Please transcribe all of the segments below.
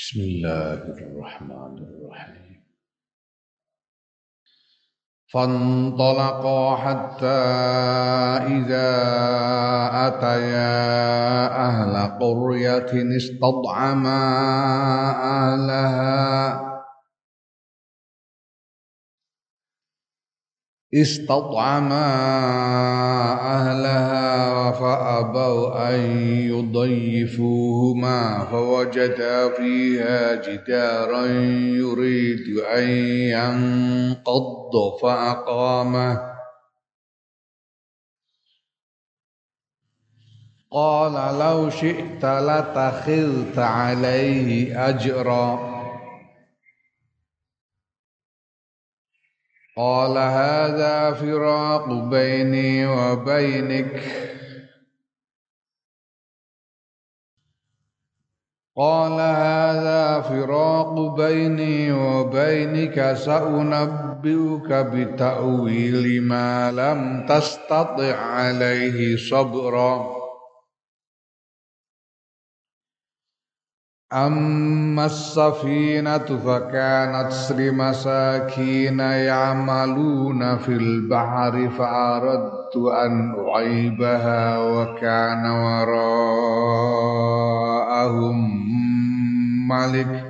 بسم الله الرحمن الرحيم. فانطلقا حتى إذا أتيا أهل قرية استطعما أهلها. استطعما أهلها فأبوا أن يضيفوهما فوجدا فيها جدارا يريد أن ينقض فأقامه. قال لو شئت لتخذت عليه أجرا. قال هذا فراق بيني وبينك. قال هذا فراق بيني وبينك سأنبئك بتأويل ما لم تستطع عليه صبرا. أما السفينة فكانت لمساكين يعملون في البحر فأردت أن أعيبها وكان وراءهم ملك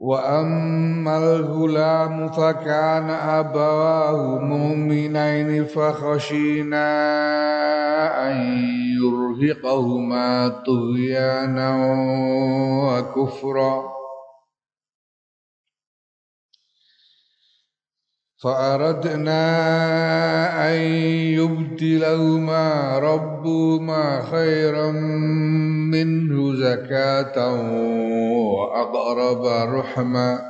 وأما الغلام فكان أبواه مؤمنين فخشينا أن يرهقهما طغيانا وكفرا فأردنا أن يبدلهما ربهما خيرا منه زكاة وأقرب رحما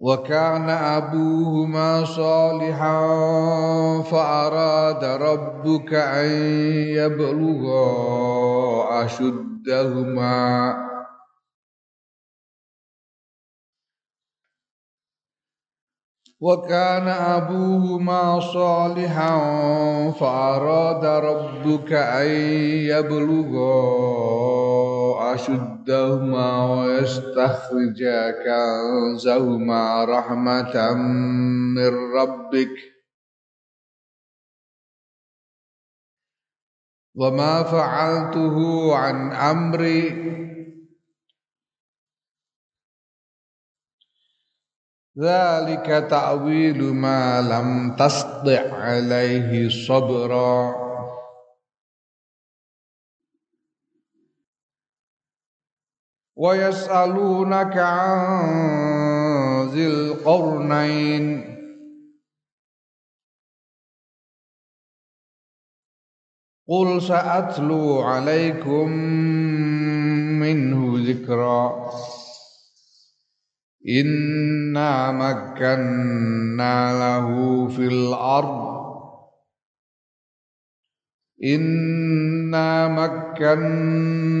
وكان أبوهما صالحا فأراد ربك أن يبلغا أشدهما وكان أبوهما صالحا فأراد ربك أن يبلغا أشدهما ويستخرجا كنزهما رحمة من ربك وما فعلته عن أمري ذلك تأويل ما لم تسطع عليه صبرا ويسألونك عن ذي القرنين. قل سأتلو عليكم منه ذكرًا. إنا مكنا له في الأرض. إنا مكنا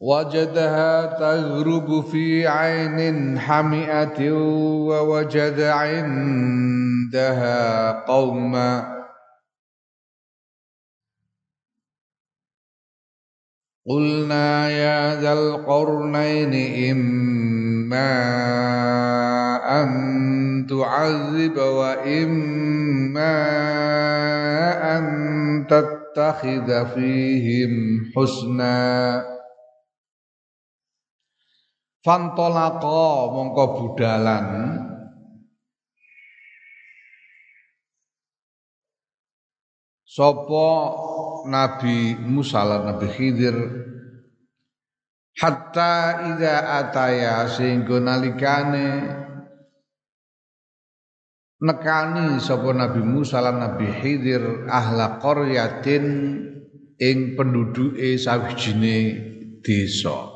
وجدها تغرب في عين حمئة ووجد عندها قوما. قلنا يا ذا القرنين إما أن تعذب وإما أن تتخذ فيهم حسناً. Fantolako mongko budalan. Sopo Nabi Musa lan Nabi Khidir? Hatta ida ataya sehingga nalikane nekani sapa Nabi Musa lan Nabi Khidir ahla qaryatin ing penduduke sawijine desa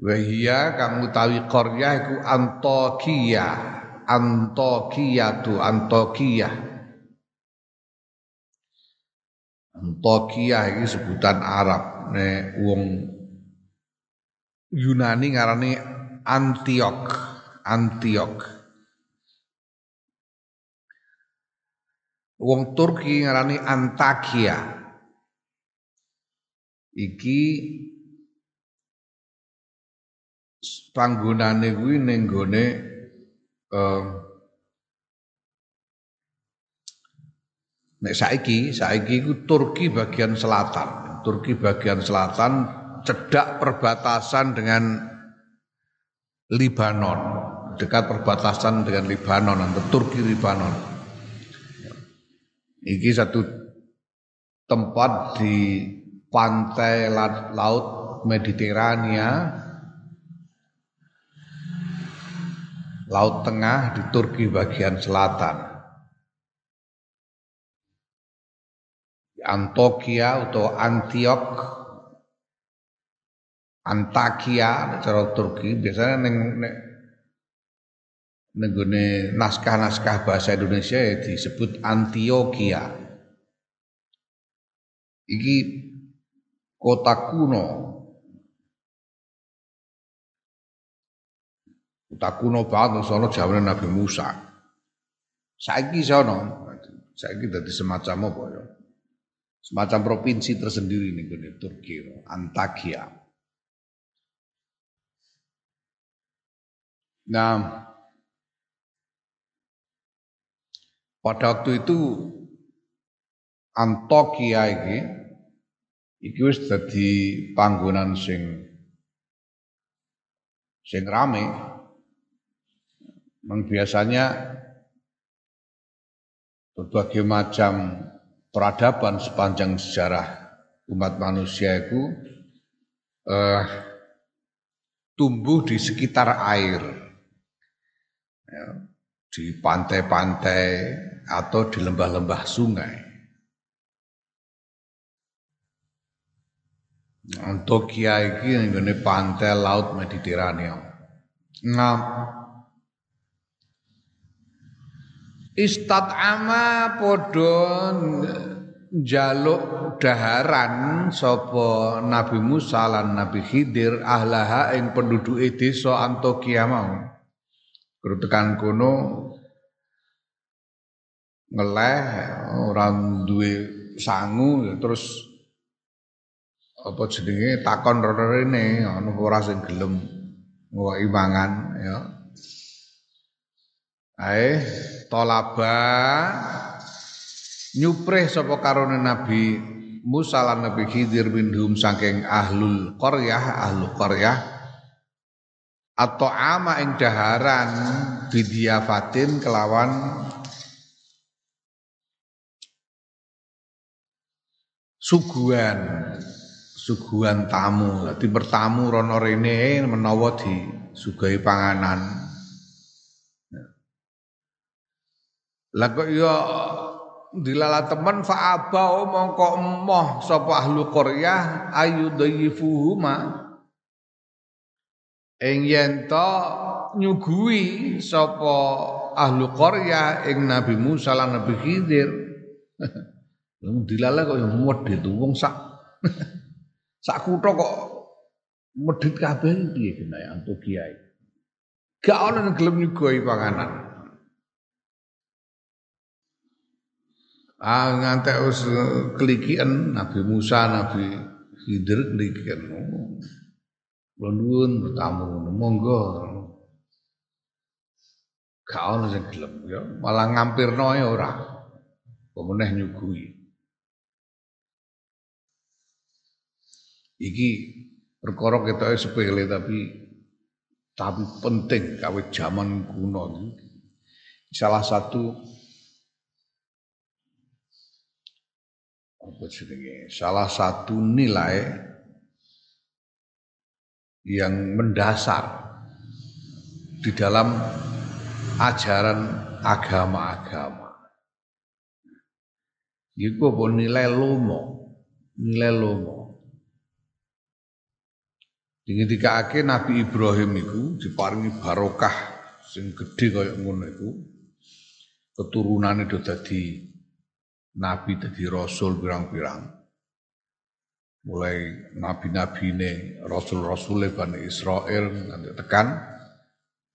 Wahia kang utawi qaryah Antokia. Antokia tu Antokia. Antokia iki sebutan Arab nek wong Yunani ngarani Antiok. Antiok. Wong Turki ngarani Antakya. Iki panggonane kuwi ning gone uh, nek saiki saiki iku Turki bagian selatan. Turki bagian selatan cedak perbatasan dengan Libanon. Dekat perbatasan dengan Libanon atau Turki Libanon. Iki satu tempat di pantai laut Mediterania Laut Tengah di Turki bagian selatan. Antokia atau Antiok Antakia cara Turki biasanya neng neng naskah-naskah bahasa Indonesia ya disebut Antioquia. Iki kota kuno Tak kuno banget sono jawaban Nabi Musa. Saiki sono, saiki dadi semacam apa ya? Semacam provinsi tersendiri nih di Turki, Antakya. Nah, pada waktu itu Antokia iki iki wis dadi panggonan sing sing rame Memang biasanya berbagai macam peradaban sepanjang sejarah umat manusia itu eh, tumbuh di sekitar air, ya, di pantai-pantai atau di lembah-lembah sungai. Untuk kiai ini pantai laut Mediterania. Nah, Istat'ama padha jaluk daharan sapa Nabi Musa lan Nabi Khidir ahlaha ing penduduke desa Antokia mau. Tekan kono ngeleh ora duwe sangu ya terus apa jenenge takon rene ana ora sing gelem ngowahi mangan ya. Ae tolaba nyuprih sapa karone Nabi Musa lan Nabi Khidir minhum saking ahlul qaryah ahlul qaryah. Atau ama ing daharan bidiafatin kelawan suguhan suguhan tamu. Dadi bertamu rono rene menawa sugai panganan Lah kok ya dilala temen fa'abau mongko emoh sapa ahlu qaryah ayu dayifuhuma ing yen to nyuguhi sapa ahlu qaryah ing Nabi Musa lan Nabi Khidir Dilala kok yang medit wong sak sak kutha kok medit kabeh piye kena untuk kiai. Gak ana gelem nyugoi panganan. Ah ngantek us kelikian Nabi Musa, Nabi Khidir kelikian. Kula nuwun bertamu monggo. Gak ana sing gelem ya, malah ngampirno ya ora. Pemeneh nyugui. Iki perkara ketoke sepele tapi tapi penting kawit zaman kuno. Salah satu apa jenenge? Salah satu nilai yang mendasar di dalam ajaran agama-agama. Iku apa nilai lomo, nilai lomo. Dingendikake Nabi Ibrahim iku diparingi barokah sing gedhe kaya ngono iku. Keturunane do dadi nabi dadi rasul pirang-pirang. Mulai nabi-nabine, rasul-rasule Bani Israel nanti tekan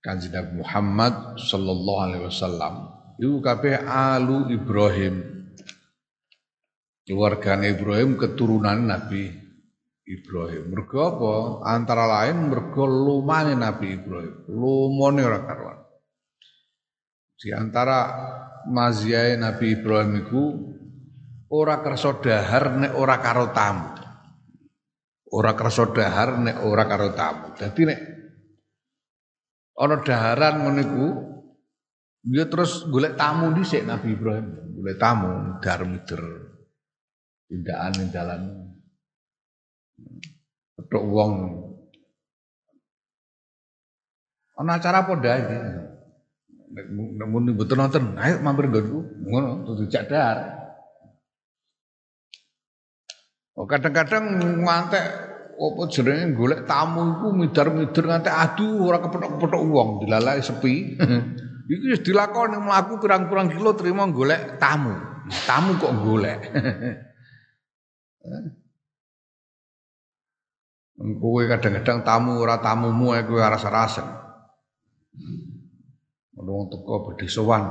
Kanjeng Nabi Muhammad sallallahu alaihi wasallam. Iku kabeh alu Ibrahim. Keluargane Ibrahim keturunan Nabi Ibrahim. Mergo apa? Antara lain mergo lumane Nabi Ibrahim. Lumane ora karuan. Di antara maziae Nabi Ibrahim iku ora kersa dahar nek ora karo tamu. Ora kersa dahar nek ora karo tamu. Dadi nek ana daharan ngono iku dia terus golek tamu dhisik Nabi Ibrahim, golek tamu dar mider tindakan ning dalan Petuk wong. Ana acara apa ndae muni mboten nonton, ayo mampir nggonku. Ngono kudu cadar. Oh kadang-kadang ngantek apa jenenge golek tamu iku midar-midar ngantek aduh ora kepethuk-kepethuk wong dilalai sepi. Iki wis dilakoni mlaku pirang-pirang kilo terima golek tamu. Tamu kok golek. Kowe kadang-kadang tamu ora tamumu kowe rasa-rasen. Wong teko badhe sowan.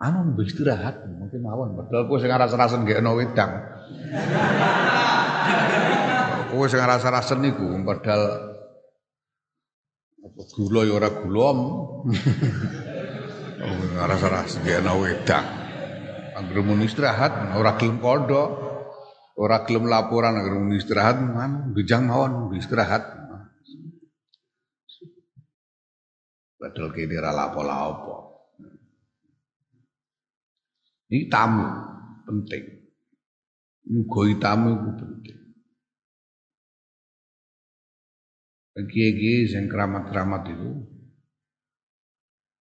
Anu mbek istirahat mungkin mawon padahal kowe sing rasa-rasen gekno wedang. kowe sing rasa-rasen niku padahal gula ya ora gulom. Oh, rasa-rasen gekno wedang. Anggere mun istirahat ora gelem kandha. Ora gelem laporan agar istirahat man gejang mawon istirahat. Padahal kene ora lapo-lapo. Ini tamu penting. Nyugoi tamu itu penting. Kiai-kiai yang keramat-keramat itu,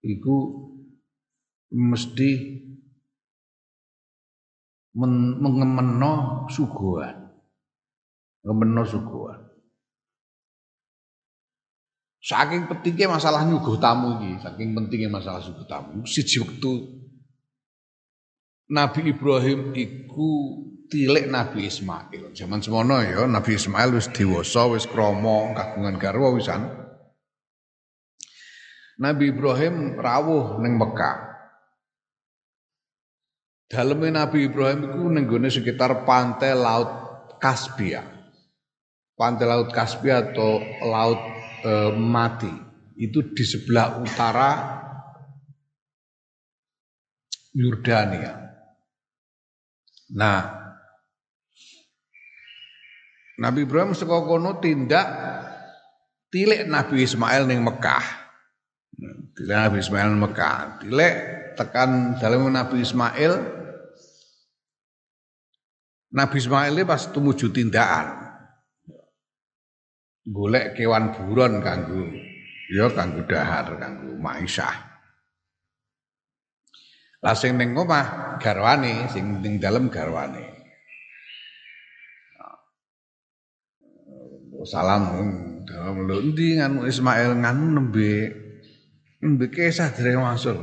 itu mesti men, mengemeno suguhan. Ngemeno suguhan. Saking pentingnya masalah nyuguh tamu ini, saking pentingnya masalah suguh tamu. Siji waktu Nabi Ibrahim iku tilek Nabi Ismail. Zaman semono ya Nabi Ismail wis dewasa, wis krama, kagungan garwa wisan. Nabi Ibrahim rawuh ning Mekah. Daleme Nabi Ibrahim itu nenggone sekitar pantai laut Kaspia. Pantai laut Kaspia atau laut e, mati. Itu di sebelah utara Yordania. Nah, Nabi Ibrahim saka kono tindak tilik Nabi Ismail ning Mekah. Tilik Nabi Ismail ning Mekah. Tilik tekan dalam Nabi Ismail Nabi Ismail pas tumuju tindakan. Golek kewan buron kanggo ya kanggo dahar, kanggo maisah. Lah sing ning omah garwane, sing ning dalem garwane. Salam dalam lho endi nganu Ismail nganu nembe nembe kesah dereng wasul.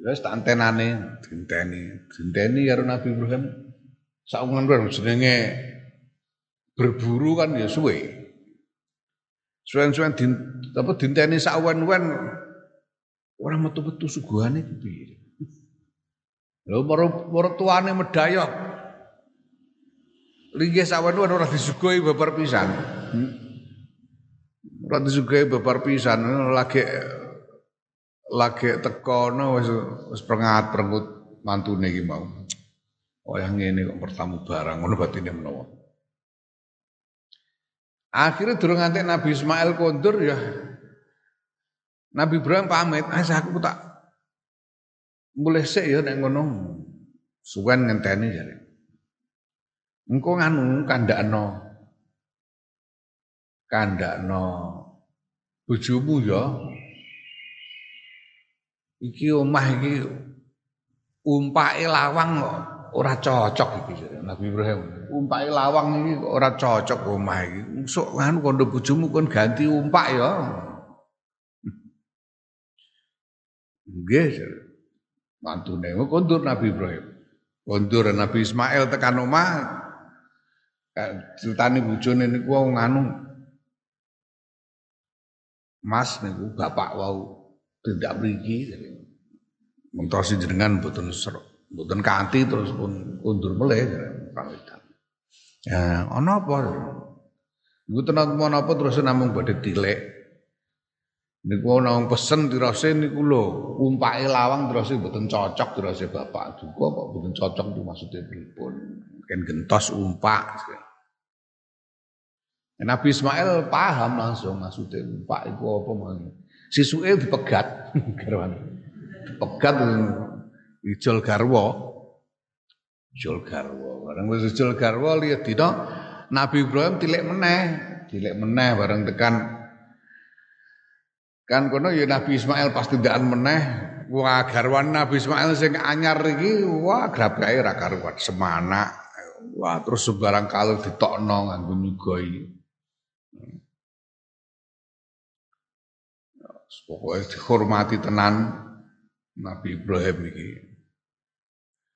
Wis tak antenane dinteni, dinteni karo Nabi Ibrahim. Saungan bareng jenenge berburu kan ya suwe. Suwen-suwen din, apa dinteni sawen-wen ora metu-metu suguhane iki piye. Lho para para tuane medayok. Linggih sawen-wen ora disuguhi babar pisan. Hmm? Ora disuguhi babar pisan lagi lagi tekono wis wis prengat prengut mantune iki mau. Oh yang ngene kok bertamu barang ngono batine menawa. Akhirnya durung nganti Nabi Ismail kondur ya Nabi Ibrahim pamit, "Ah aku tak boleh sik ya nek ngono." Suwen ngenteni jare. Engko nganu kandakno. Kandakno bojomu ya iki omah iki umpake lawang kok ora cocok iki Nabi Ibrahim. Umpake lawang iki ora cocok omah iki. Sok nganu kondo bojomu kon ganti umpak ya. Nggih. Mantune kondur Nabi Ibrahim. Kondur Nabi Ismail tekan omah ceritane bojone niku nganu Mas niku bapak wau tidak mriki mentosi jenengan mboten mboten kanthi terus pun undur meleh pamitan. Ya, ana apa? Iku tenan apa terus namung badhe tilek. Niku ana wong pesen dirase niku lho, umpake lawang terus mboten cocok dirase bapak juga kok mboten cocok itu maksudnya pripun. Kan gentos umpak. Nabi Ismail paham langsung maksudnya umpak itu apa mau. Sisuke dipegat garwane. Dipegat ijol garwa. Ijol garwa. Bareng wis ijol garwa lihat dina Nabi Ibrahim tilek meneh, tilek meneh bareng tekan kan kono ya Nabi Ismail pasti daan meneh wah garwan Nabi Ismail sing anyar iki wah grabake ra karuan semana wah terus sebarang kalau ditokno nganggo nyugoi Pokoknya dihormati tenan Nabi Ibrahim ini.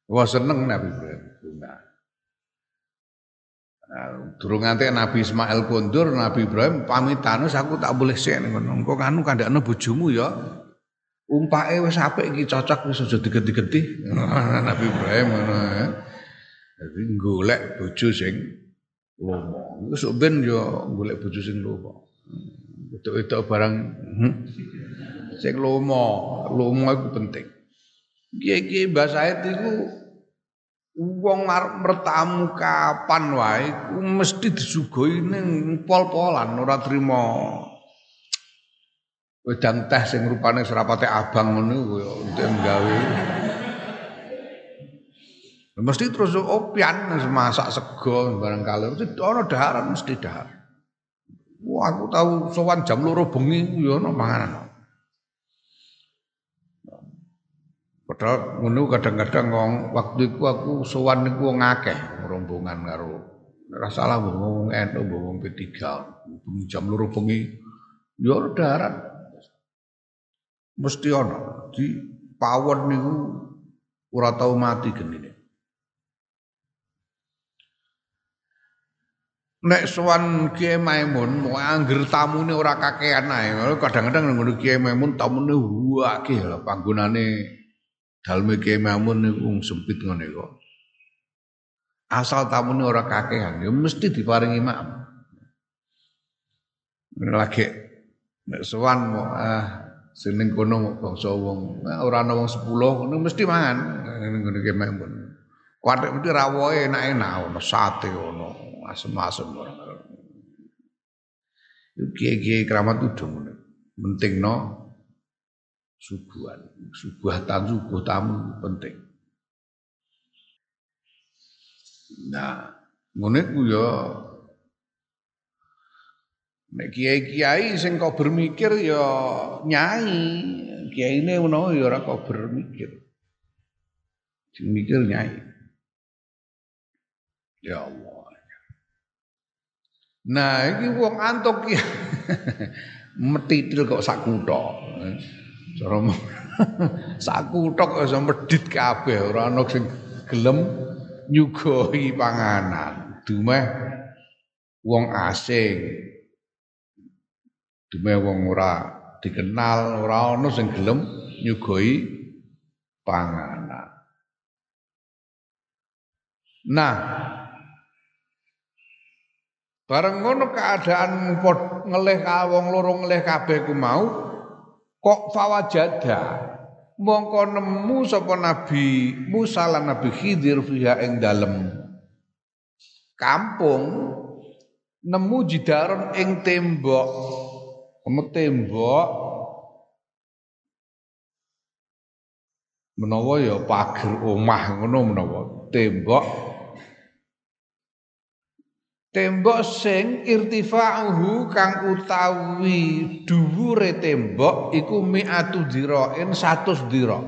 Wah seneng Nabi Ibrahim. Nah, durung nganti Nabi Ismail kondur, Nabi Ibrahim pamitanus aku tak boleh sik ngono. Engko kanu kandakno bojomu ya. Umpake wis apik iki cocok wis aja digeti-geti. Nabi Ibrahim ngono ya. Jadi golek bojo sing lomo. Iku ben yo golek bojo sing lomo. Wedok-wedok barang hmm, sing lomo, lomo iku penting. Kiai-kiai Mbah Said iku wong arep mertamu kapan wae ku mesti disuguhi ning pol-polan ora trimo wedang teh sing rupane serapate abang ngono kaya ndek gawe. Mesti terus opian masak sego barang kalir. Ana daharan mesti dahar. Wah, aku tahu sowan jam loro bengi ya ono manganan. Padahal ngono kadang-kadang ngong waktu itu aku sowan niku wong akeh rombongan karo ora salah wong NU wong P3 jam loro bengi ya darat. Mesti ono di pawon niku ora tau mati genine. nek sowan Kiai Maimun mau angger tamune ora kakean ae. Kadang-kadang ngono Kiai Maimun tamune akeh lho panggonane daleme Kiai Maimun niku sempit ngene kok. Asal tamune ora kakean ya mesti diparingi maaf. Lagi nek sowan mau ah seneng kono bangsa wong ora ana wong 10 ngono mesti mangan ngene Kiai Maimun. Kuwatik mesti rawoe enak-enak ono sate ono asem-asem orang. Kiai-kiai keramat itu penting no suguhan, suguhatan suguh tamu penting. Nah, ngono ku ya nek kiai-kiai sing kok bermikir ya nyai, kiai menawa ya ora kok bermikir. Sing mikir nyai. Ya Allah. Nah, iki wong antuk ya. Metitil kok sak kutho. Cara saku tok iso medhit kabeh ora ana sing gelem nyugoi panganan. Dumeh wong asing. Dumeh wong ora dikenal, ora ana sing gelem nyugoi panganan. Nah, bareng ngono keadaan ngelih wong loro ngelih kabeh ku mau kok fawajada mongko nemu sapa nabi Musa lan nabi Khidir fiha ing dalem kampung nemu jidaron ing tembok. Tembok. Menawa ya pager omah ngono menawa tembok tembok sing irtifa'uhu kang utawi dhuwure tembok iku mi'atu dhira'in 100 dhira'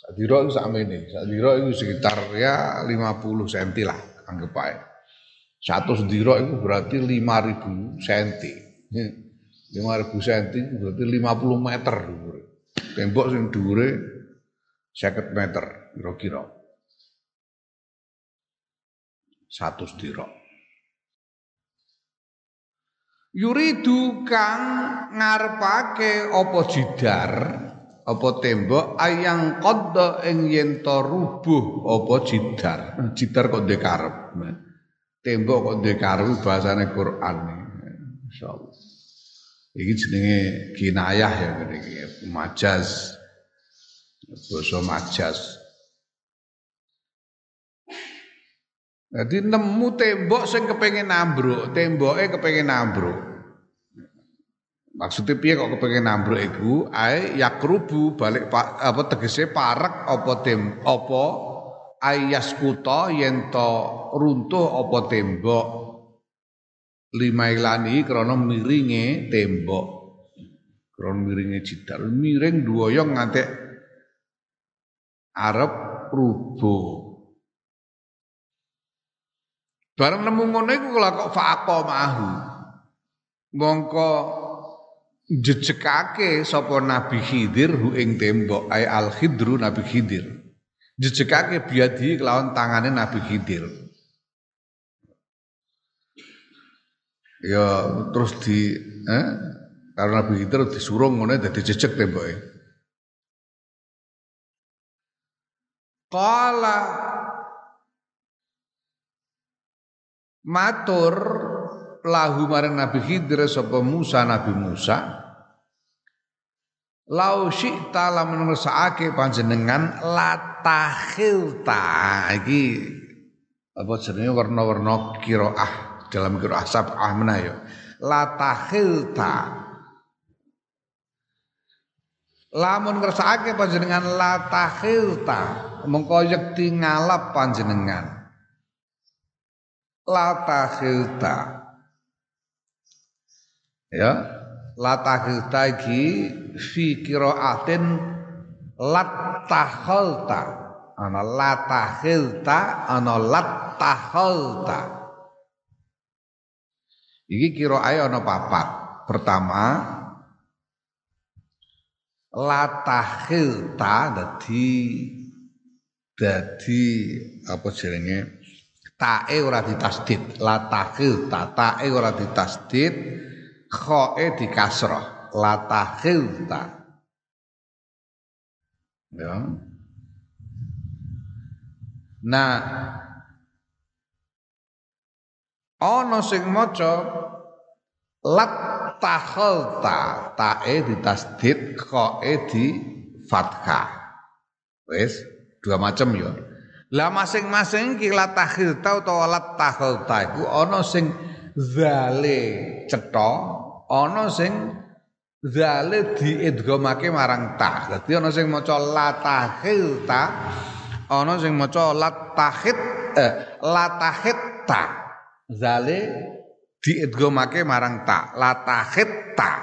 sak dhira' iku sakmene sak dhira' iku sekitar ya 50 cm lah anggap ae. 100 dhira' iku berarti 5000 cm 5000 cm berarti 50 meter dhuwure. Tembok sing dhuwure seket meter kira-kira. Satu sediro yuridu kang ngarepake apa jidar apa tembok ayang koddo ing yen rubuh apa jidar. Jidar kok dekarep tembok kok dekarep bahasane Quran. Insyaallah. Iki jenenge kinayah ya iki. Majaz. Basa majas. Jadi nemu tembok sing kepengen ambruk, temboke kepengen ambruk. Maksudnya piye kok kepengen ambruk iku? Ae yakrubu balik apa tegese parek apa tem apa ayas kuta yen to runtuh apa tembok lima ilani krana miringe tembok krana miringe jidar miring duoyong ngantek arep rubuh. Bareng nemu ngono iku kok faqa mahu. Mongko jejekake sapa Nabi Khidir hu ing tembok ay al Khidru Nabi Khidir. Jejekake biadi kelawan tangane Nabi Khidir. Ya terus di eh, karena Nabi Khidir disuruh ngono dadi jejek temboke. Qala matur lahu marang Nabi Khidir sapa Musa Nabi Musa. Lau syi'ta lamun ngersakake panjenengan latakhilta. Iki apa jenenge warna-warna qiraah dalam qiraah sab'ah menayo latakhilta. Lamun ngersakake panjenengan latakhilta mengko yekti ngalap panjenengan lata khilta ya. Lata khilta iki fi qiraatin latta khalta ana lata khilta ana latta iki qiraae ana papat. Pertama latahilta dadi dadi apa jenenge tae ora ditasdid. La takhil ta tae ora ditasdid. Khoe dikasrah la takhil ta. Ya. Nah ana sing maca lat takhalta tae ditasdid khoe di fathah wis dua macam ya. Lah masing-masing iki latahil tau utawa latahil ta iku ana sing zale cetha, ana sing zale diidghamake marang ta. Dadi ana sing maca latahil ta, ana sing maca latahit eh, latahit ta. Zale diidghamake marang ta, latahit ta.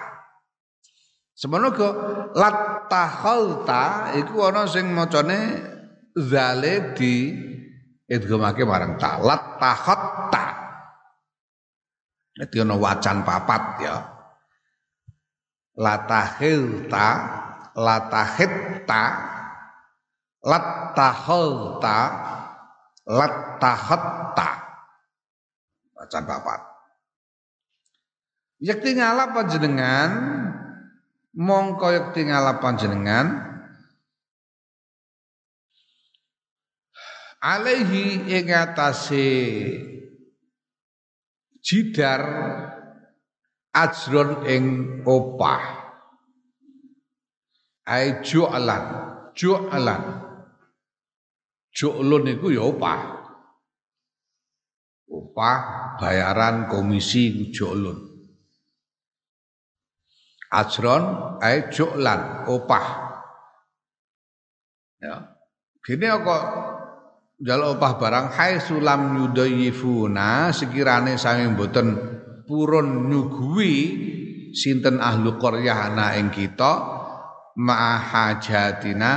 Semono go latahilta iku ana sing macane zale di idghamake marang ta lat takhatta dadi ana wacan papat ya. Latahilta latahitta lattahalta lattahatta bacaan papat. Yakti ngalap panjenengan mongko yakti ngalap panjenengan alaihi ing atase jidar ajron ing opah. Ai ju'lan ju'lan. Ju'lun iku ya opah. Opah bayaran komisi ju'lun. Ajron ai ju'lan opah. Ya. Gini kok Jaluk opah barang hai sulam yudayifuna sekirane sami mboten purun nyuguhi sinten ahlu qaryah ana ing kita mahajatina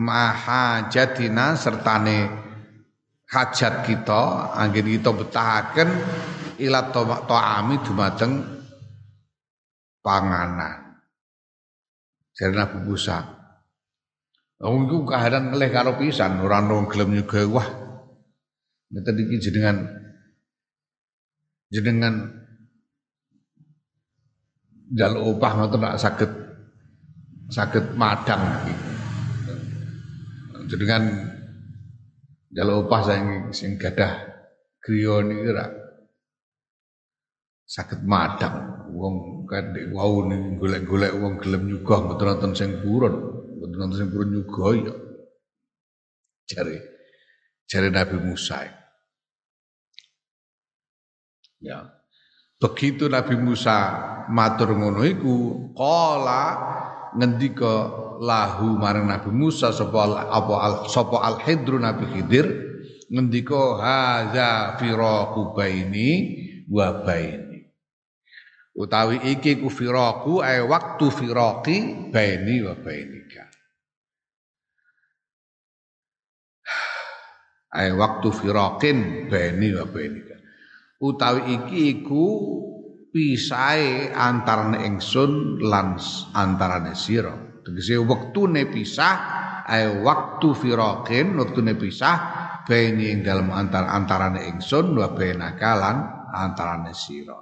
mahajatina sertane hajat kita anggen kita betahaken ila ta'ami dumateng panganan. Jadi Nabi Wong iku kahanan ngelih karo pisan, ora ono gelem nyuga wah. Ngeten iki jenengan jenengan jaluk upah ngoten nak saged saged madang. Jenengan jaluk upah sing sing gadah griya niki ora saged madang wong kadek wau ning golek-golek wong gelem nyugah mboten wonten sing purun nonton sing purun nyuga ya. Jare jare Nabi Musa. Ya. Begitu Nabi Musa matur ngono iku, qala ngendika lahu marang Nabi Musa sapa apa al sapa al hidru Nabi Khidir ngendika hadza firaqu baini wa baini utawi iki ku firaku ay waktu firaqi baini wa bainika ay waktu firaqin baini wa bainika utawi iki iku pisahe antarane ingsun lan antarane sira. Tegese wektune pisah ay waktu firaqin wektune pisah baini ing dalem antar antarane ingsun wa bainaka lan antarane sira.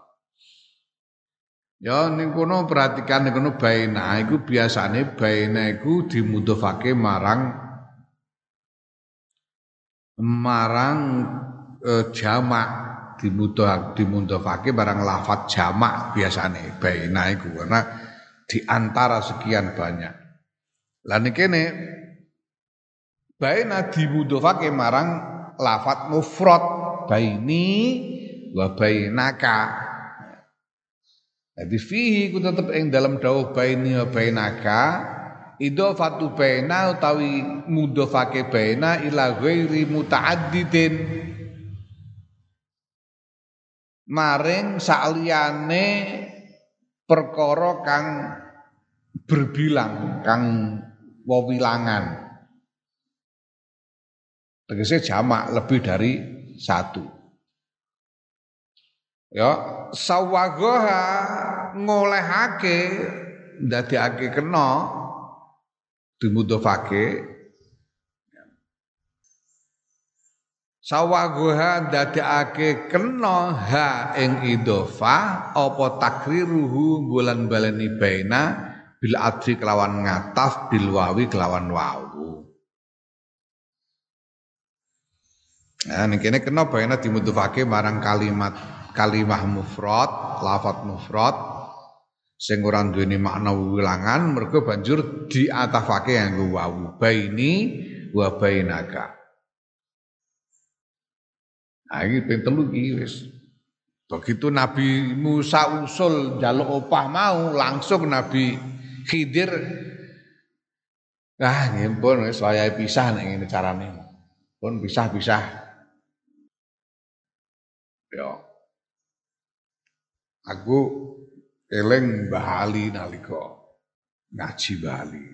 Ya ning kono perhatikan ning kono baina. Iku biasane baina iku dimudhofake marang marang e, jamak dimudah dimundhafake barang lafat jamak biasane baina iku karena di antara sekian banyak. Lah kene baina dimudhafake marang lafat mufrad baini wa bainaka. Jadi fihi ku tetep ing dalam dawuh baini wa bainaka idhofatu baina utawi mudhofake baina ila ghairi mutaaddidin. Maring saliyane perkara kang berbilang kang wewilangan. Tegese jamak lebih dari satu. Ya sawagoha ngolehake ndadekake kena dimudhofake. Sawaguha dadekake kena ha ing idhofa apa takriruhu bulan baleni baina bil adri kelawan ngataf bil wawi kelawan wawu Nah, ini kene kena baina dimudhofake marang kalimat kalimah mufrad, lafat mufrad sing ora duweni makna wilangan mergo banjur diatafake nganggo wawu baini wa bainaka Nah, ini ping telu iki wis. Begitu Nabi Musa usul jaluk opah mau langsung Nabi Khidir Ah, nggih pun wis wayahe pisah nek ngene carane. Pun pisah-pisah. Ya. Aku eling Bali nalika ngaji Bali.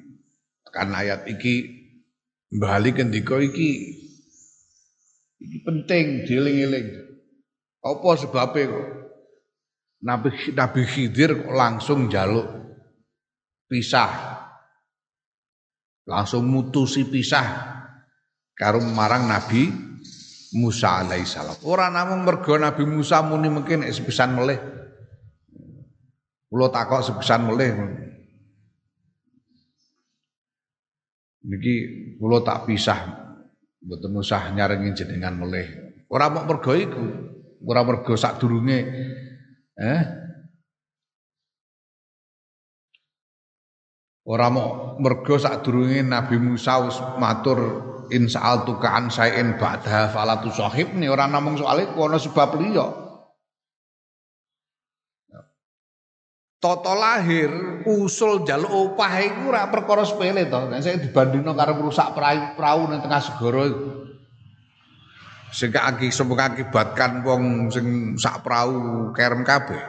Kan ayat iki Bali kendika iki iki penting dieling-eling. Apa sebabnya kok? Nabi Nabi Khidir kok langsung jaluk pisah langsung mutusi pisah karo marang Nabi Musa alaihissalam. Ora namung mergo Nabi Musa muni mungkin sepisan melih. Kula takok sepisan melih. Niki kula tak pisah mboten usah nyarengi jenengan melih. Ora mok mergo iku, ora mergo sadurunge eh Ora mau mergo sadurunge Nabi Musa matur insa'al tukaan sayin ba'da falatu sahib nih orang namung soalnya kono sebab liya. Toto lahir usul jaluk opah iku ora perkara sepele to. Nek saya dibandingno karo rusak perahu, perahu ning tengah segara iku. Sing akibatkan wong sing sak perahu kerem kabeh.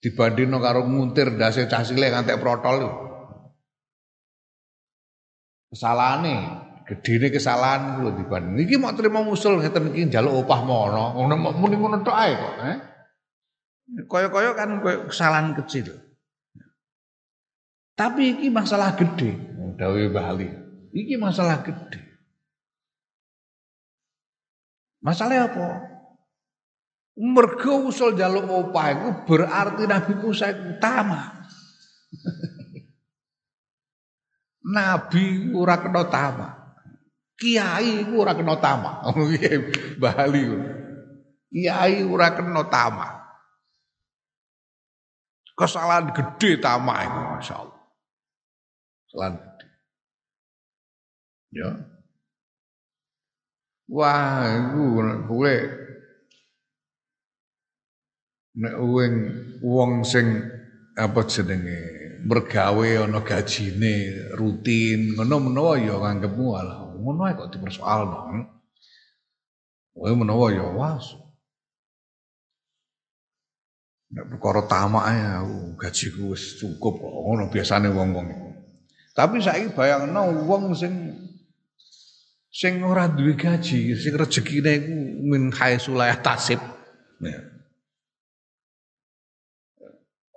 Dibandingno karo nguntir ndase cah cilik ngantek protol kesalahane gedene kesalahan lho dibanding. Iki mau terima musul ngeten iki njaluk opah mono. Ngono muni ngono tok ae kok eh kaya-kaya kan kesalahan kecil tapi iki masalah gede dawuh Mbah iki masalah gede masalah apa Mergo usul jaluk opah itu berarti Nabi Musa itu utama. Nabi ora kena tama. Kiai ora kena tama. Bali. Kiai ora kena tama. Kesalahan gede tama itu Masya Allah. Kesalahan gede. Ya. Wah, itu boleh nek wong wong sing apa jenenge mergawe ana gajine rutin ngono menawa ya nganggepmu alah ngono kok dipersoalno Kowe menawa ya was Nek perkara tamak ya gajiku wis cukup kok ngono biasane wong-wong iku. Tapi saiki bayangno wong sing sing ora duwe gaji, sing rezekine iku min haisulayah tasib. Ya.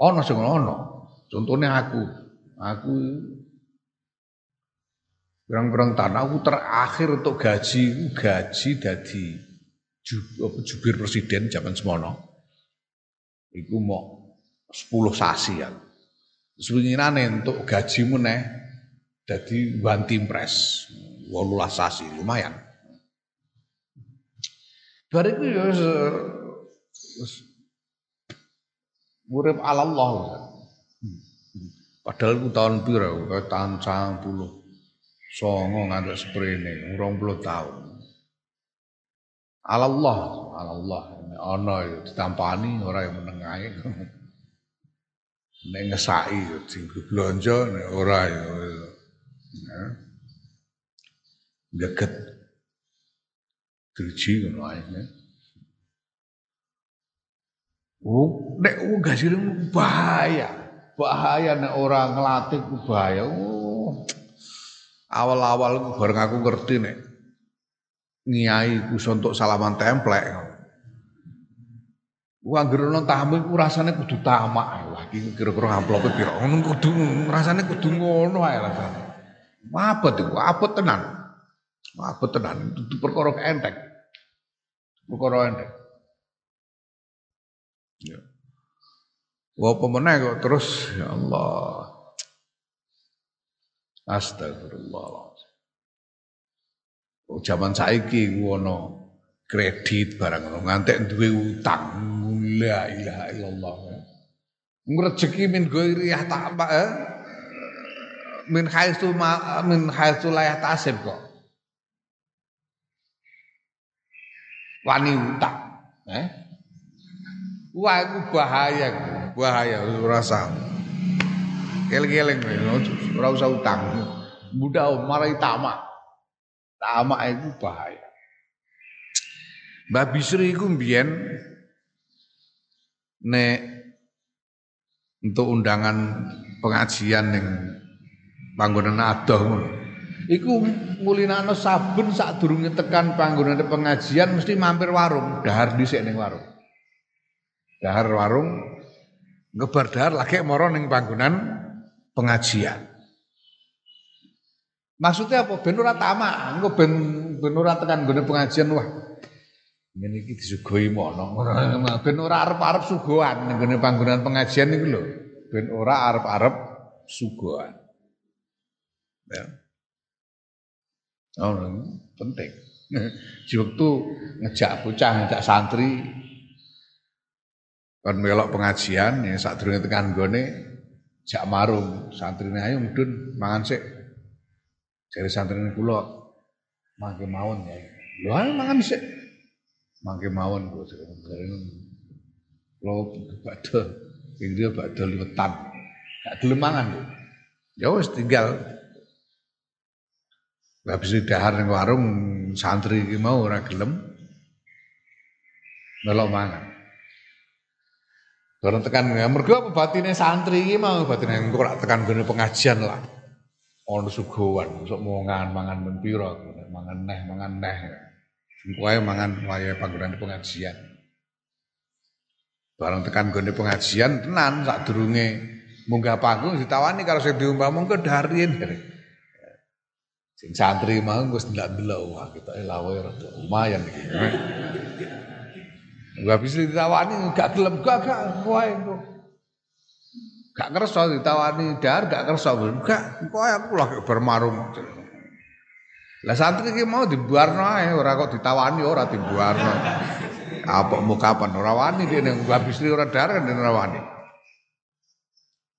Ono sing ono. Contohnya aku. Aku berang-berang tanah aku terakhir untuk gaji gaji dari jubir presiden zaman semono. Iku mau 10 sasi ya. Sebenarnya untuk gajimu nih jadi one team press, walulah sasi lumayan. Bariku ya urip ala Allah. Padahal ku tahun piro? Tahun 90. Songo ngantuk sprene, 20 tahun. Ala Allah, ala Allah. Ana ya ditampani ora yang menengahi. Nek ngesaki sing blonjo nek ora ya. Ya. Deket. Driji ngono ae. Oh, nek wong gasire bahaya. Bahaya nek ora nglatih ku bahaya. Oh. Awal-awal bareng aku ngerti nek ngiyai ku untuk salaman templek. Anggere nang tamu iku rasane kudu tamak. Wah, iki kira-kira amplope piro? Ngono kudu rasane kudu ngono ae rasane. Mabet iku, apet tenan. Mabet tenan, itu perkara entek. Perkara entek. Ya. Wah pemenang kok terus ya Allah. Astagfirullah. Oh, zaman saiki ono kredit barang ngono ngantek duwe utang. La ilaha illallah. Ngrejeki min ghairiyah tak eh? min haitsu min haitsu la tasib kok. Wani utang, eh? Wah, itu bahaya, bahaya rasa. Keling-keling, ora usah utang. Mudah marai tamak. Tamak itu bahaya. Mbah Bisri iku mbiyen nek untuk undangan pengajian ning panggonan adoh. Iku mulinano saben sadurunge tekan panggonan pengajian mesti mampir warung, dahar dhisik ning warung dahar warung ngebar dahar lagi moro ning panggonan pengajian. Maksudnya apa? Ben ora tamak, ben tekan gone pengajian wah. Ngene iki disuguhi mono. Ben ora arep-arep suguhan nggone panggonan pengajian niku lho. Ben ora arep-arep suguhan. Ya. Oh, penting. Di waktu ngejak bocah, ngejak santri kan melok pengajian ya saat durunge tekan gone jak marung santrine ayo mudun mangan sik Jari santrine kula mangke mawon ya. Lho mangan sik. Mangke mawon kula jarene. Kula badhe ing dia badhe liwetan. Gak gelem mangan. Ya wis tinggal Lah bisa dahar ning warung santri mau ora gelem melok mangan. Bareng tekan ya mergo apa batine santri iki mau batine engko ora tekan gone pengajian lah ono suguhan, sok mangan mangan men pira, mangan neh mangan neh. Engko mangan wayahe panggonan pengajian. Barang tekan gone pengajian tenan sadurunge munggah panggung ditawani karo sing diumpah mongko darien. Sing santri mau wis ndelok-ndelok wah kita lawe rada lumayan iki. Enggak bisa ditawani gak gelem gak gak wae engko. Gak kersa ditawani dar, gak kersa. Gak, kok aku lagi bermarung. Lah santri iki mau dibuarno ae, ora kok ditawani ora dibuarno. Apa mau kapan ora wani dia ning habis ora dar kan ora wani.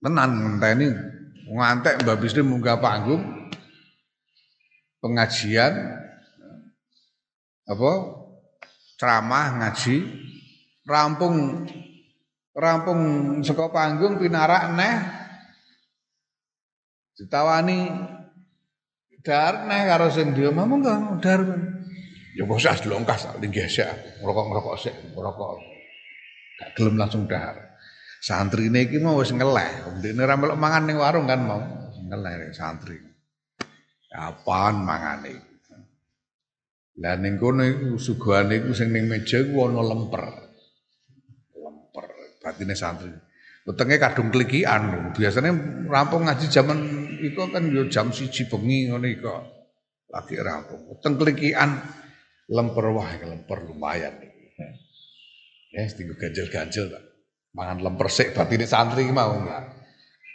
Tenan ngenteni ngantek Mbak Bisri munggah panggung pengajian apa ceramah ngaji rampung rampung saka panggung pinarak neh ditawani dar neh karo sing dia mau enggak dar. Ya bos as longkas tak linggih sik ngerokok-ngerokok sik ngerokok gak gelem langsung dar. Santrine iki mau wis ngeleh. Ndekne ora melok mangan ning warung kan mau. Ngeleh santri. Apaan mangane lah ning kono iku suguhane iku sing ning meja iku ana lemper. Batine santri. Wetenge kadung klikian. Biasanya rampung ngaji zaman iku kan yo jam siji bengi ngono iku. Lagi rampung. Weteng klikian lemper wah lemper lumayan iki. Ya, tinggal ganjel-ganjel tak. Mangan lemper sik batine santri mau enggak.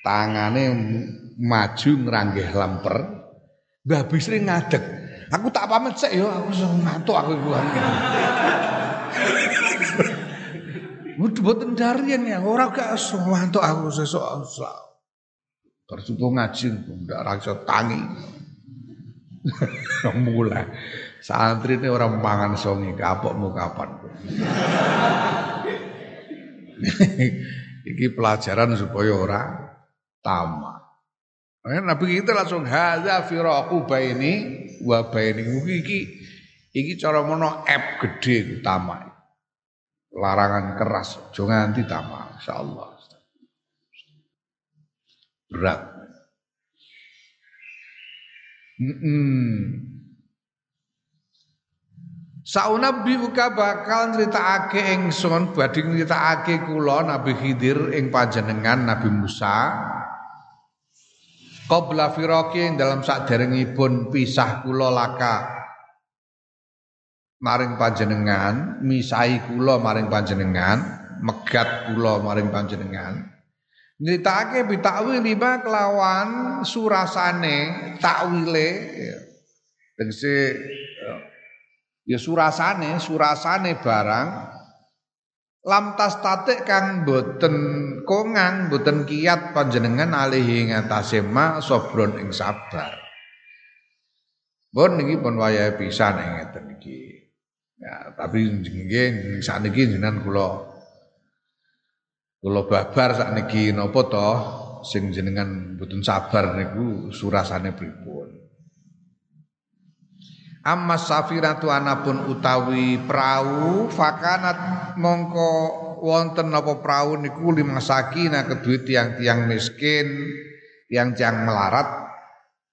Tangane maju ngeranggih lemper. Mbah Bisri ngadeg. Aku tak pamit sik yo, aku ngantuk aku iku. Mboten darian ya, ora gak wantuk aku sesuk Bersumpah ngaji ndak raksa tangi. Mulai santri ini orang mangan songi kapokmu kapan. Iki pelajaran supaya ora tamak. Nabi kita langsung hadza firaqu baini wa baini iki iki cara mono app gede utama larangan keras, jangan nganti tamak, insyaallah. Berat. Mm -mm. Saunabi uka bakal nyritakake ingsun badhe nyritakake kula Nabi Khidir ing panjenengan Nabi Musa qabla firaqi dalam saderengipun pisah kula laka maring panjenengan, misai kula maring panjenengan, megat kula maring panjenengan. Nyritake bitakwil lima kelawan surasane takwile ya. Tegese ya surasane, surasane barang lam tas tatik kang boten kongang boten kiat panjenengan alihi ngatasé ma sobron ing sabar. Pun niki pun wayahe pisan ngeten iki. Ya, tapi nggih sakniki jenengan kula kula babar sakniki napa to sing jenengan mboten sabar niku surasane pripun. Amma safiratu anapun utawi perahu fakanat mongko wonten napa perahu niku limasakina kedue tiang-tiang miskin yang tiang melarat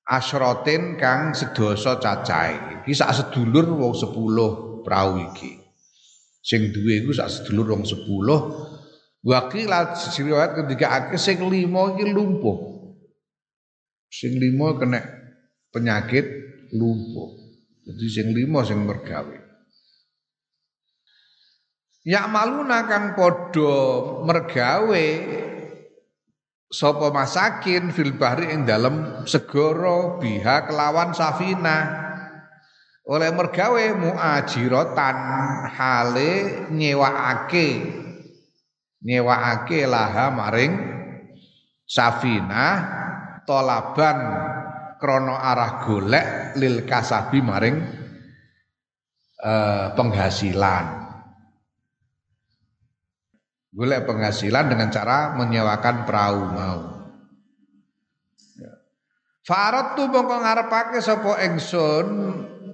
asrotin kang sedoso cacai. Iki sak sedulur wong sepuluh perahu iki. Sing duwe iku sak sedulur wong 10. Wakil riwayat ketika akeh sing limo iki lumpuh. Sing limo kena penyakit lumpuh. Jadi sing lima sing mergawe. Ya maluna kang padha mergawe sapa masakin fil bahri ing dalem segara biha kelawan safina oleh mergawe muajirotan hale nyewaake nyewaake laha maring safina tolaban krono arah golek lil kasabi maring uh, penghasilan golek penghasilan dengan cara menyewakan perahu mau. Ya. Farad tu mongko ngarepake sapa ingsun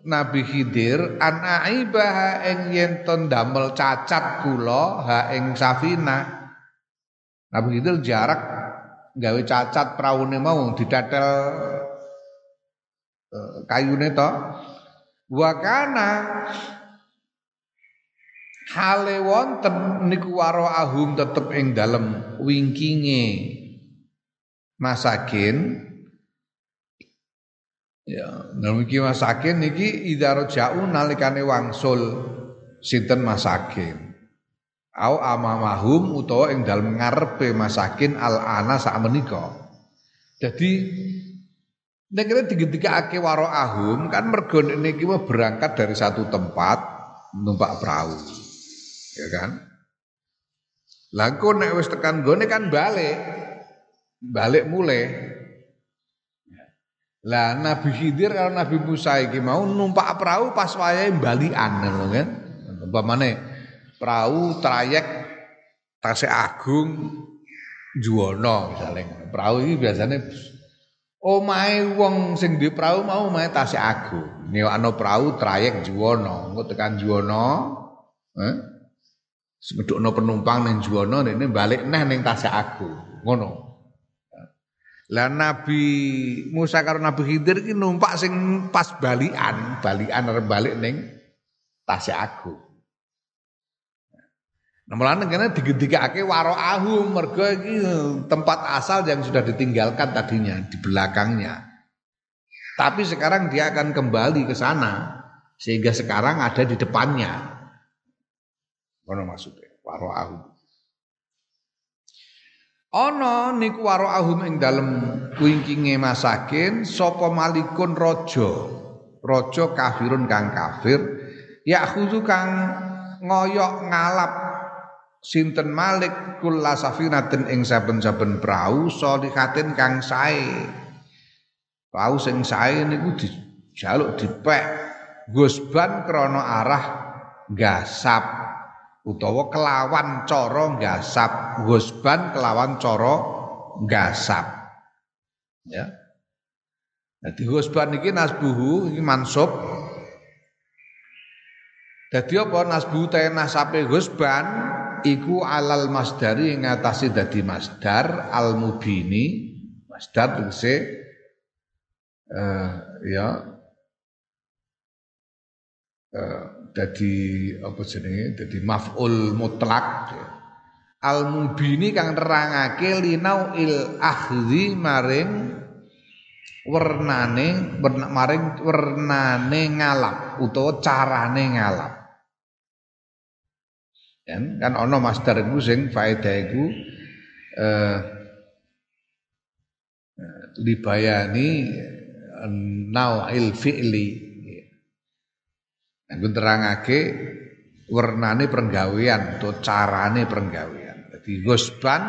Nabi Khidir an aibaha ing yen damel cacat kula ha ing safina. Nabi Khidir jarak gawe cacat praune mau didatel uh, kayune to. Wa kana hale wonten niku waro ahum tetep ing dalem wingkinge masakin ya iki masakin niki idaro jauh nalikane wangsul sinten masakin au amamahum utawa ing dalem ngarepe masakin al ana sak menika jadi nek digendikake waro ahum kan mergo niki berangkat dari satu tempat numpak perahu ya kan? Lah nek wis tekan gone kan balik. Balik mulai. Lah Nabi Khidir kalau Nabi Musa iki mau numpak perahu pas wayahe balikan ngono kan. Umpamane perahu trayek Tasik Agung Juwono misalnya. Perahu ini biasanya omahe wong sing di perahu mau omahe Tasik Agung. Nyewakno perahu trayek Juwono, engko tekan Juwono, eh? Semedukno penumpang ning juwana ini balik neh ning tasik aku. Ngono. Lah Nabi Musa karo Nabi Khidir iki numpak sing pas balikan, balikan arep balik ning tasik aku. Nah, mulane kene digedhikake waro ahu mergo iki tempat asal yang sudah ditinggalkan tadinya di belakangnya. Tapi sekarang dia akan kembali ke sana sehingga sekarang ada di depannya. Ono maksudnya waro Ono niku waro ahum ing dalem wingkinge masakin sapa malikun raja. Raja kafirun kang kafir ya khuzu kang ngoyok ngalap sinten Malik kula safinatin ing saben-saben prau solihatin kang sae. Prau sing sae niku dijaluk dipek gusban krana arah gasap utawa kelawan cara gasap gosban kelawan cara gasap ya. Jadi gosban iki nasbuhu iki mansub. Dadi apa? Nasbuhu ta nasabe gosban iku alal masdari ing ngatasi dadi masdar al mubini masdar tegese uh, ya uh, jadi apa jenenge? Dadi maf'ul mutlak al mubini kang nerangake linau il akhzi maring wernane maring wernane ngalap utawa carane ngalap. Kan? Kan ana master iku sing faedah iku eh, libayani nau'il fi'li Aku terangake warnane perenggawean atau carane perenggawean. Jadi gosban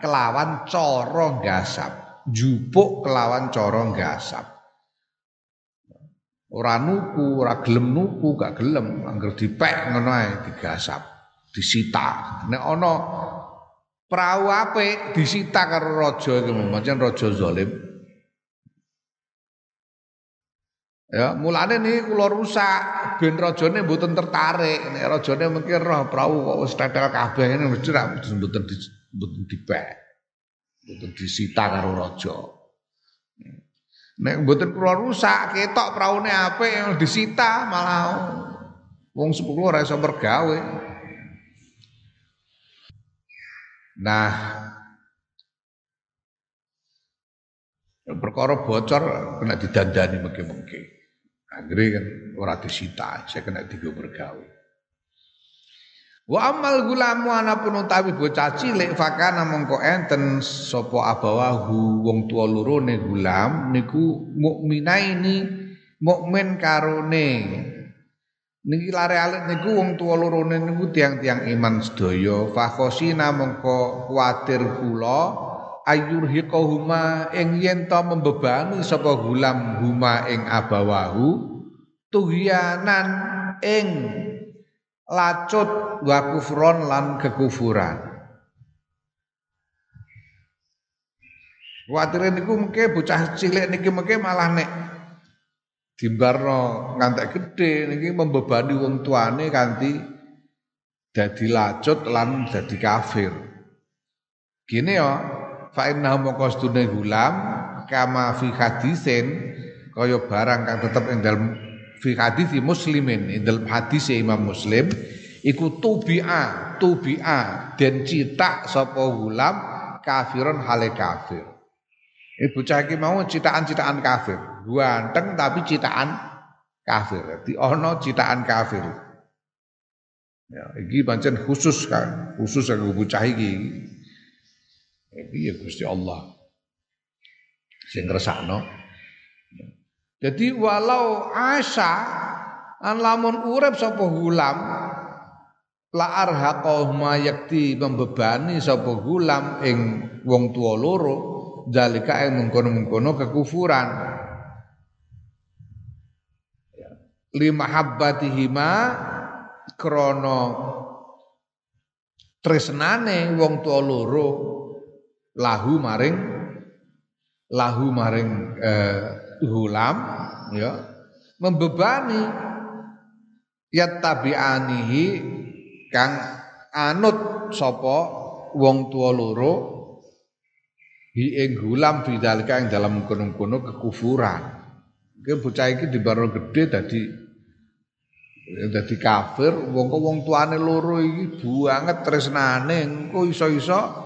kelawan coro gasap, jupuk kelawan coro gasap. Ora nuku, ora gelem nuku, gak gelem, angger dipek ngono digasap, disita. Nek ana perahu apik disita karo raja iki, pancen raja. Ya, mulane nih kula rusak ben rajane mboten tertarik. Nek rajane mungkin roh prau kok wis tetel kabeh ngene mesti ra mboten mboten dibek. Mboten disita karo raja. Nek mboten kula rusak ketok praune apik disita malah wong sepuluh ora iso bergawe. Nah, Perkara bocor kena didandani mungkin-mungkin. Akhirnya kan ora disita, saya kena tiga bergawe. Wa amal gulamu anapun utawi bocah cilik fakana mongko enten sapa abawahu wong tuwa loro ne gulam niku mukminaini mukmin karone. Niki lare alit niku wong tuwa loro niku tiang-tiang iman sedaya fakhosina mongko kuwatir kula ayurhiqahuma ing yen to membebani sapa gulam huma ing abawahu tuhyanan ing lacut wa kufron lan kekufuran Kuatire niku mengke bocah cilik niki mengke malah nek dimbarno ngantek gede niki membebani wong tuane kanthi dadi lacut lan dadi kafir. Gini ya, fa innahu maqastune gulam kama fi hadisin kaya barang kang tetep ing dalem fi hadis muslimin ing dalem hadis Imam Muslim iku tubi'a tubi'a den citak sapa gulam kafirun hale kafir. Ibu bocah iki mau citakan-citakan kafir. Ganteng tapi citakan kafir. Di ono citakan kafir. Ya iki pancen khusus kan khusus kanggo bocah iki Iki ya Gusti Allah. Sing ngresakno. Jadi walau asa an lamun urip sapa hulam la arhaqah ma yakti membebani sapa hulam ing wong tua loro dalika ing mengkono-mengkono kekufuran lima habbatihima krono tresnane wong tua loro lahu maring lahu maring eh, hulam ya membebani yattabi'anihi kang anut sapa wong tua loro hi ing gulam bidalika ing dalam kono-kono kekufuran. Iki bocah iki di baro gede dadi dadi kafir wong wong tuane loro iki banget tresnane engko iso-iso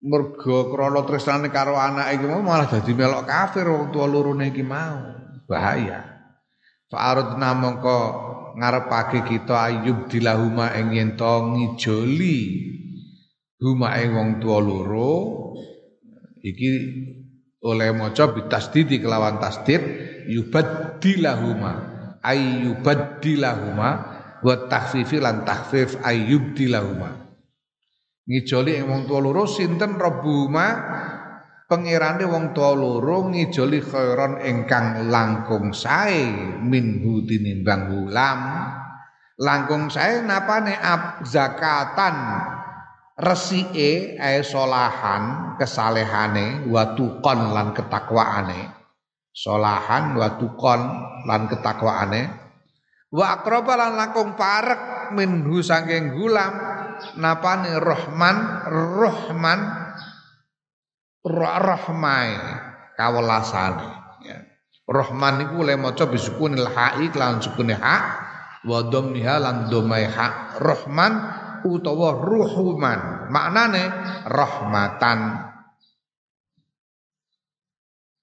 mergo krana tresnane karo anak iki malah dadi melok kafir wong tua lurune iki mau. Bahaya. Fa'aradna mongko ngarepake kita ayub dilahuma ing yen to ngijoli huma ing wong tua loro iki oleh maca bitasdidi kelawan tasdid yubaddilahuma ayyubaddilahuma wa takhfifi lan takhfif ayyubdilahuma ngijoli ing wong tuwa loro sinten rabbuhuma pengirane wong tuwa loro ngijoli khairon ingkang langkung sae minhu tinimbang ulam. Langkung sae napane ab zakatan resike ae solahan kesalehane watukon lan ketakwaane. Solahan watukon lan ketakwaane. Wa akraba lan langkung parek minhu saking gulam napane Rahman Rahman Rahmai kawelasane. Ya. Rahman niku oleh maca bisukunil ha'i lan sukune ha wa dhammiha lan dhammai ha Rahman utawa ruhuman maknane rahmatan.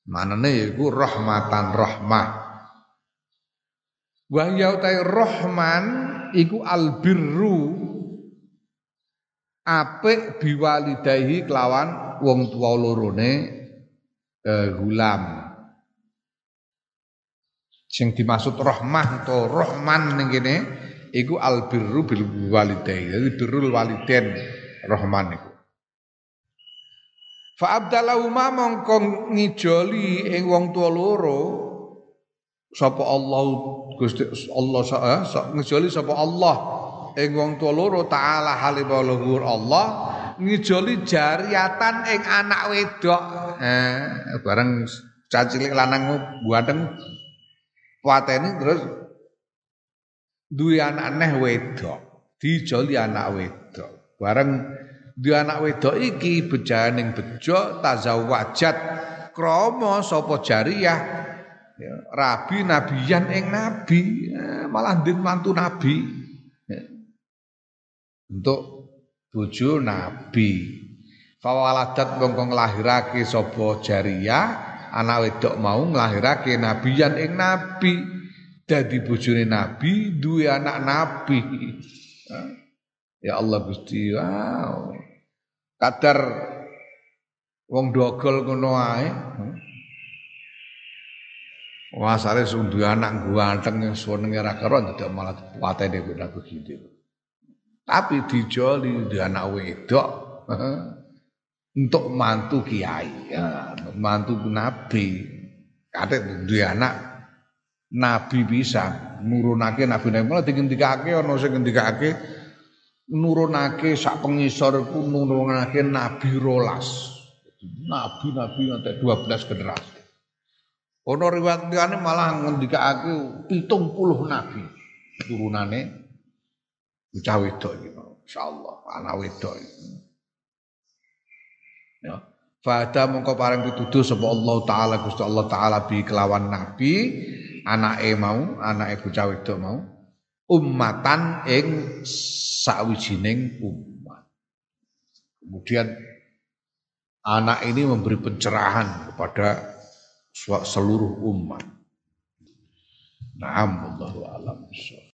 Maknane yaiku rahmatan rahmah. Wa ya rahman iku albirru apik biwalidayhi kelawan wong tua lorone eh, gulam. Sing dimaksud rahmah atau rahman ning kene iku albirru bil walidayhi. Jadi birrul waliden rahman iku. Fa abdalahuma mongko ngijoli ing wong tua loro sapa Allah Gusti Allah eh, ngijoli sapa Allah ing wong tuwa loro taala halimah luhur Allah ngijoli jariatan ing anak wedok. Eh bareng cacilik lanang buateng wateni terus duwe anak neh wedok dijoli anak wedok. Bareng duwe anak wedok iki bejaning bejo tazawwajat krama sapa jariyah ya, rabi nabiyan ing nabi eh, malah ndin mantu nabi untuk bojo nabi. Fawaladat mongko nglahirake sapa Jariyah anak wedok mau nglahirake nabiyan ing nabi. Dadi bojone nabi duwe anak nabi. Ya Allah Gusti wow. Kadar wong dogol ngono ae. Wasare sundu anak ganteng senenge ra karo dadak malah patene nabi gitu. Tapi dijoli di anak wedok untuk mantu kiai, ya, mantu nabi. Kate duwe anak nabi bisa nurunake nabi nabi malah digendikake ana sing ngendikake nurunake sak pengisor iku nurunake nabi rolas. Nabi-nabi nganti 12 generasi. Ono riwayat malah ngendikake 70 nabi turunane bocah wedok iki insyaallah anak wedok. Ya. Fada mongko paring pituduh sapa Allah taala Gusti Allah taala bi kelawan nabi anake mau, anake bocah wedok mau ummatan ing sawijining umat. Kemudian anak ini memberi pencerahan kepada seluruh umat. Naam Allahu alam.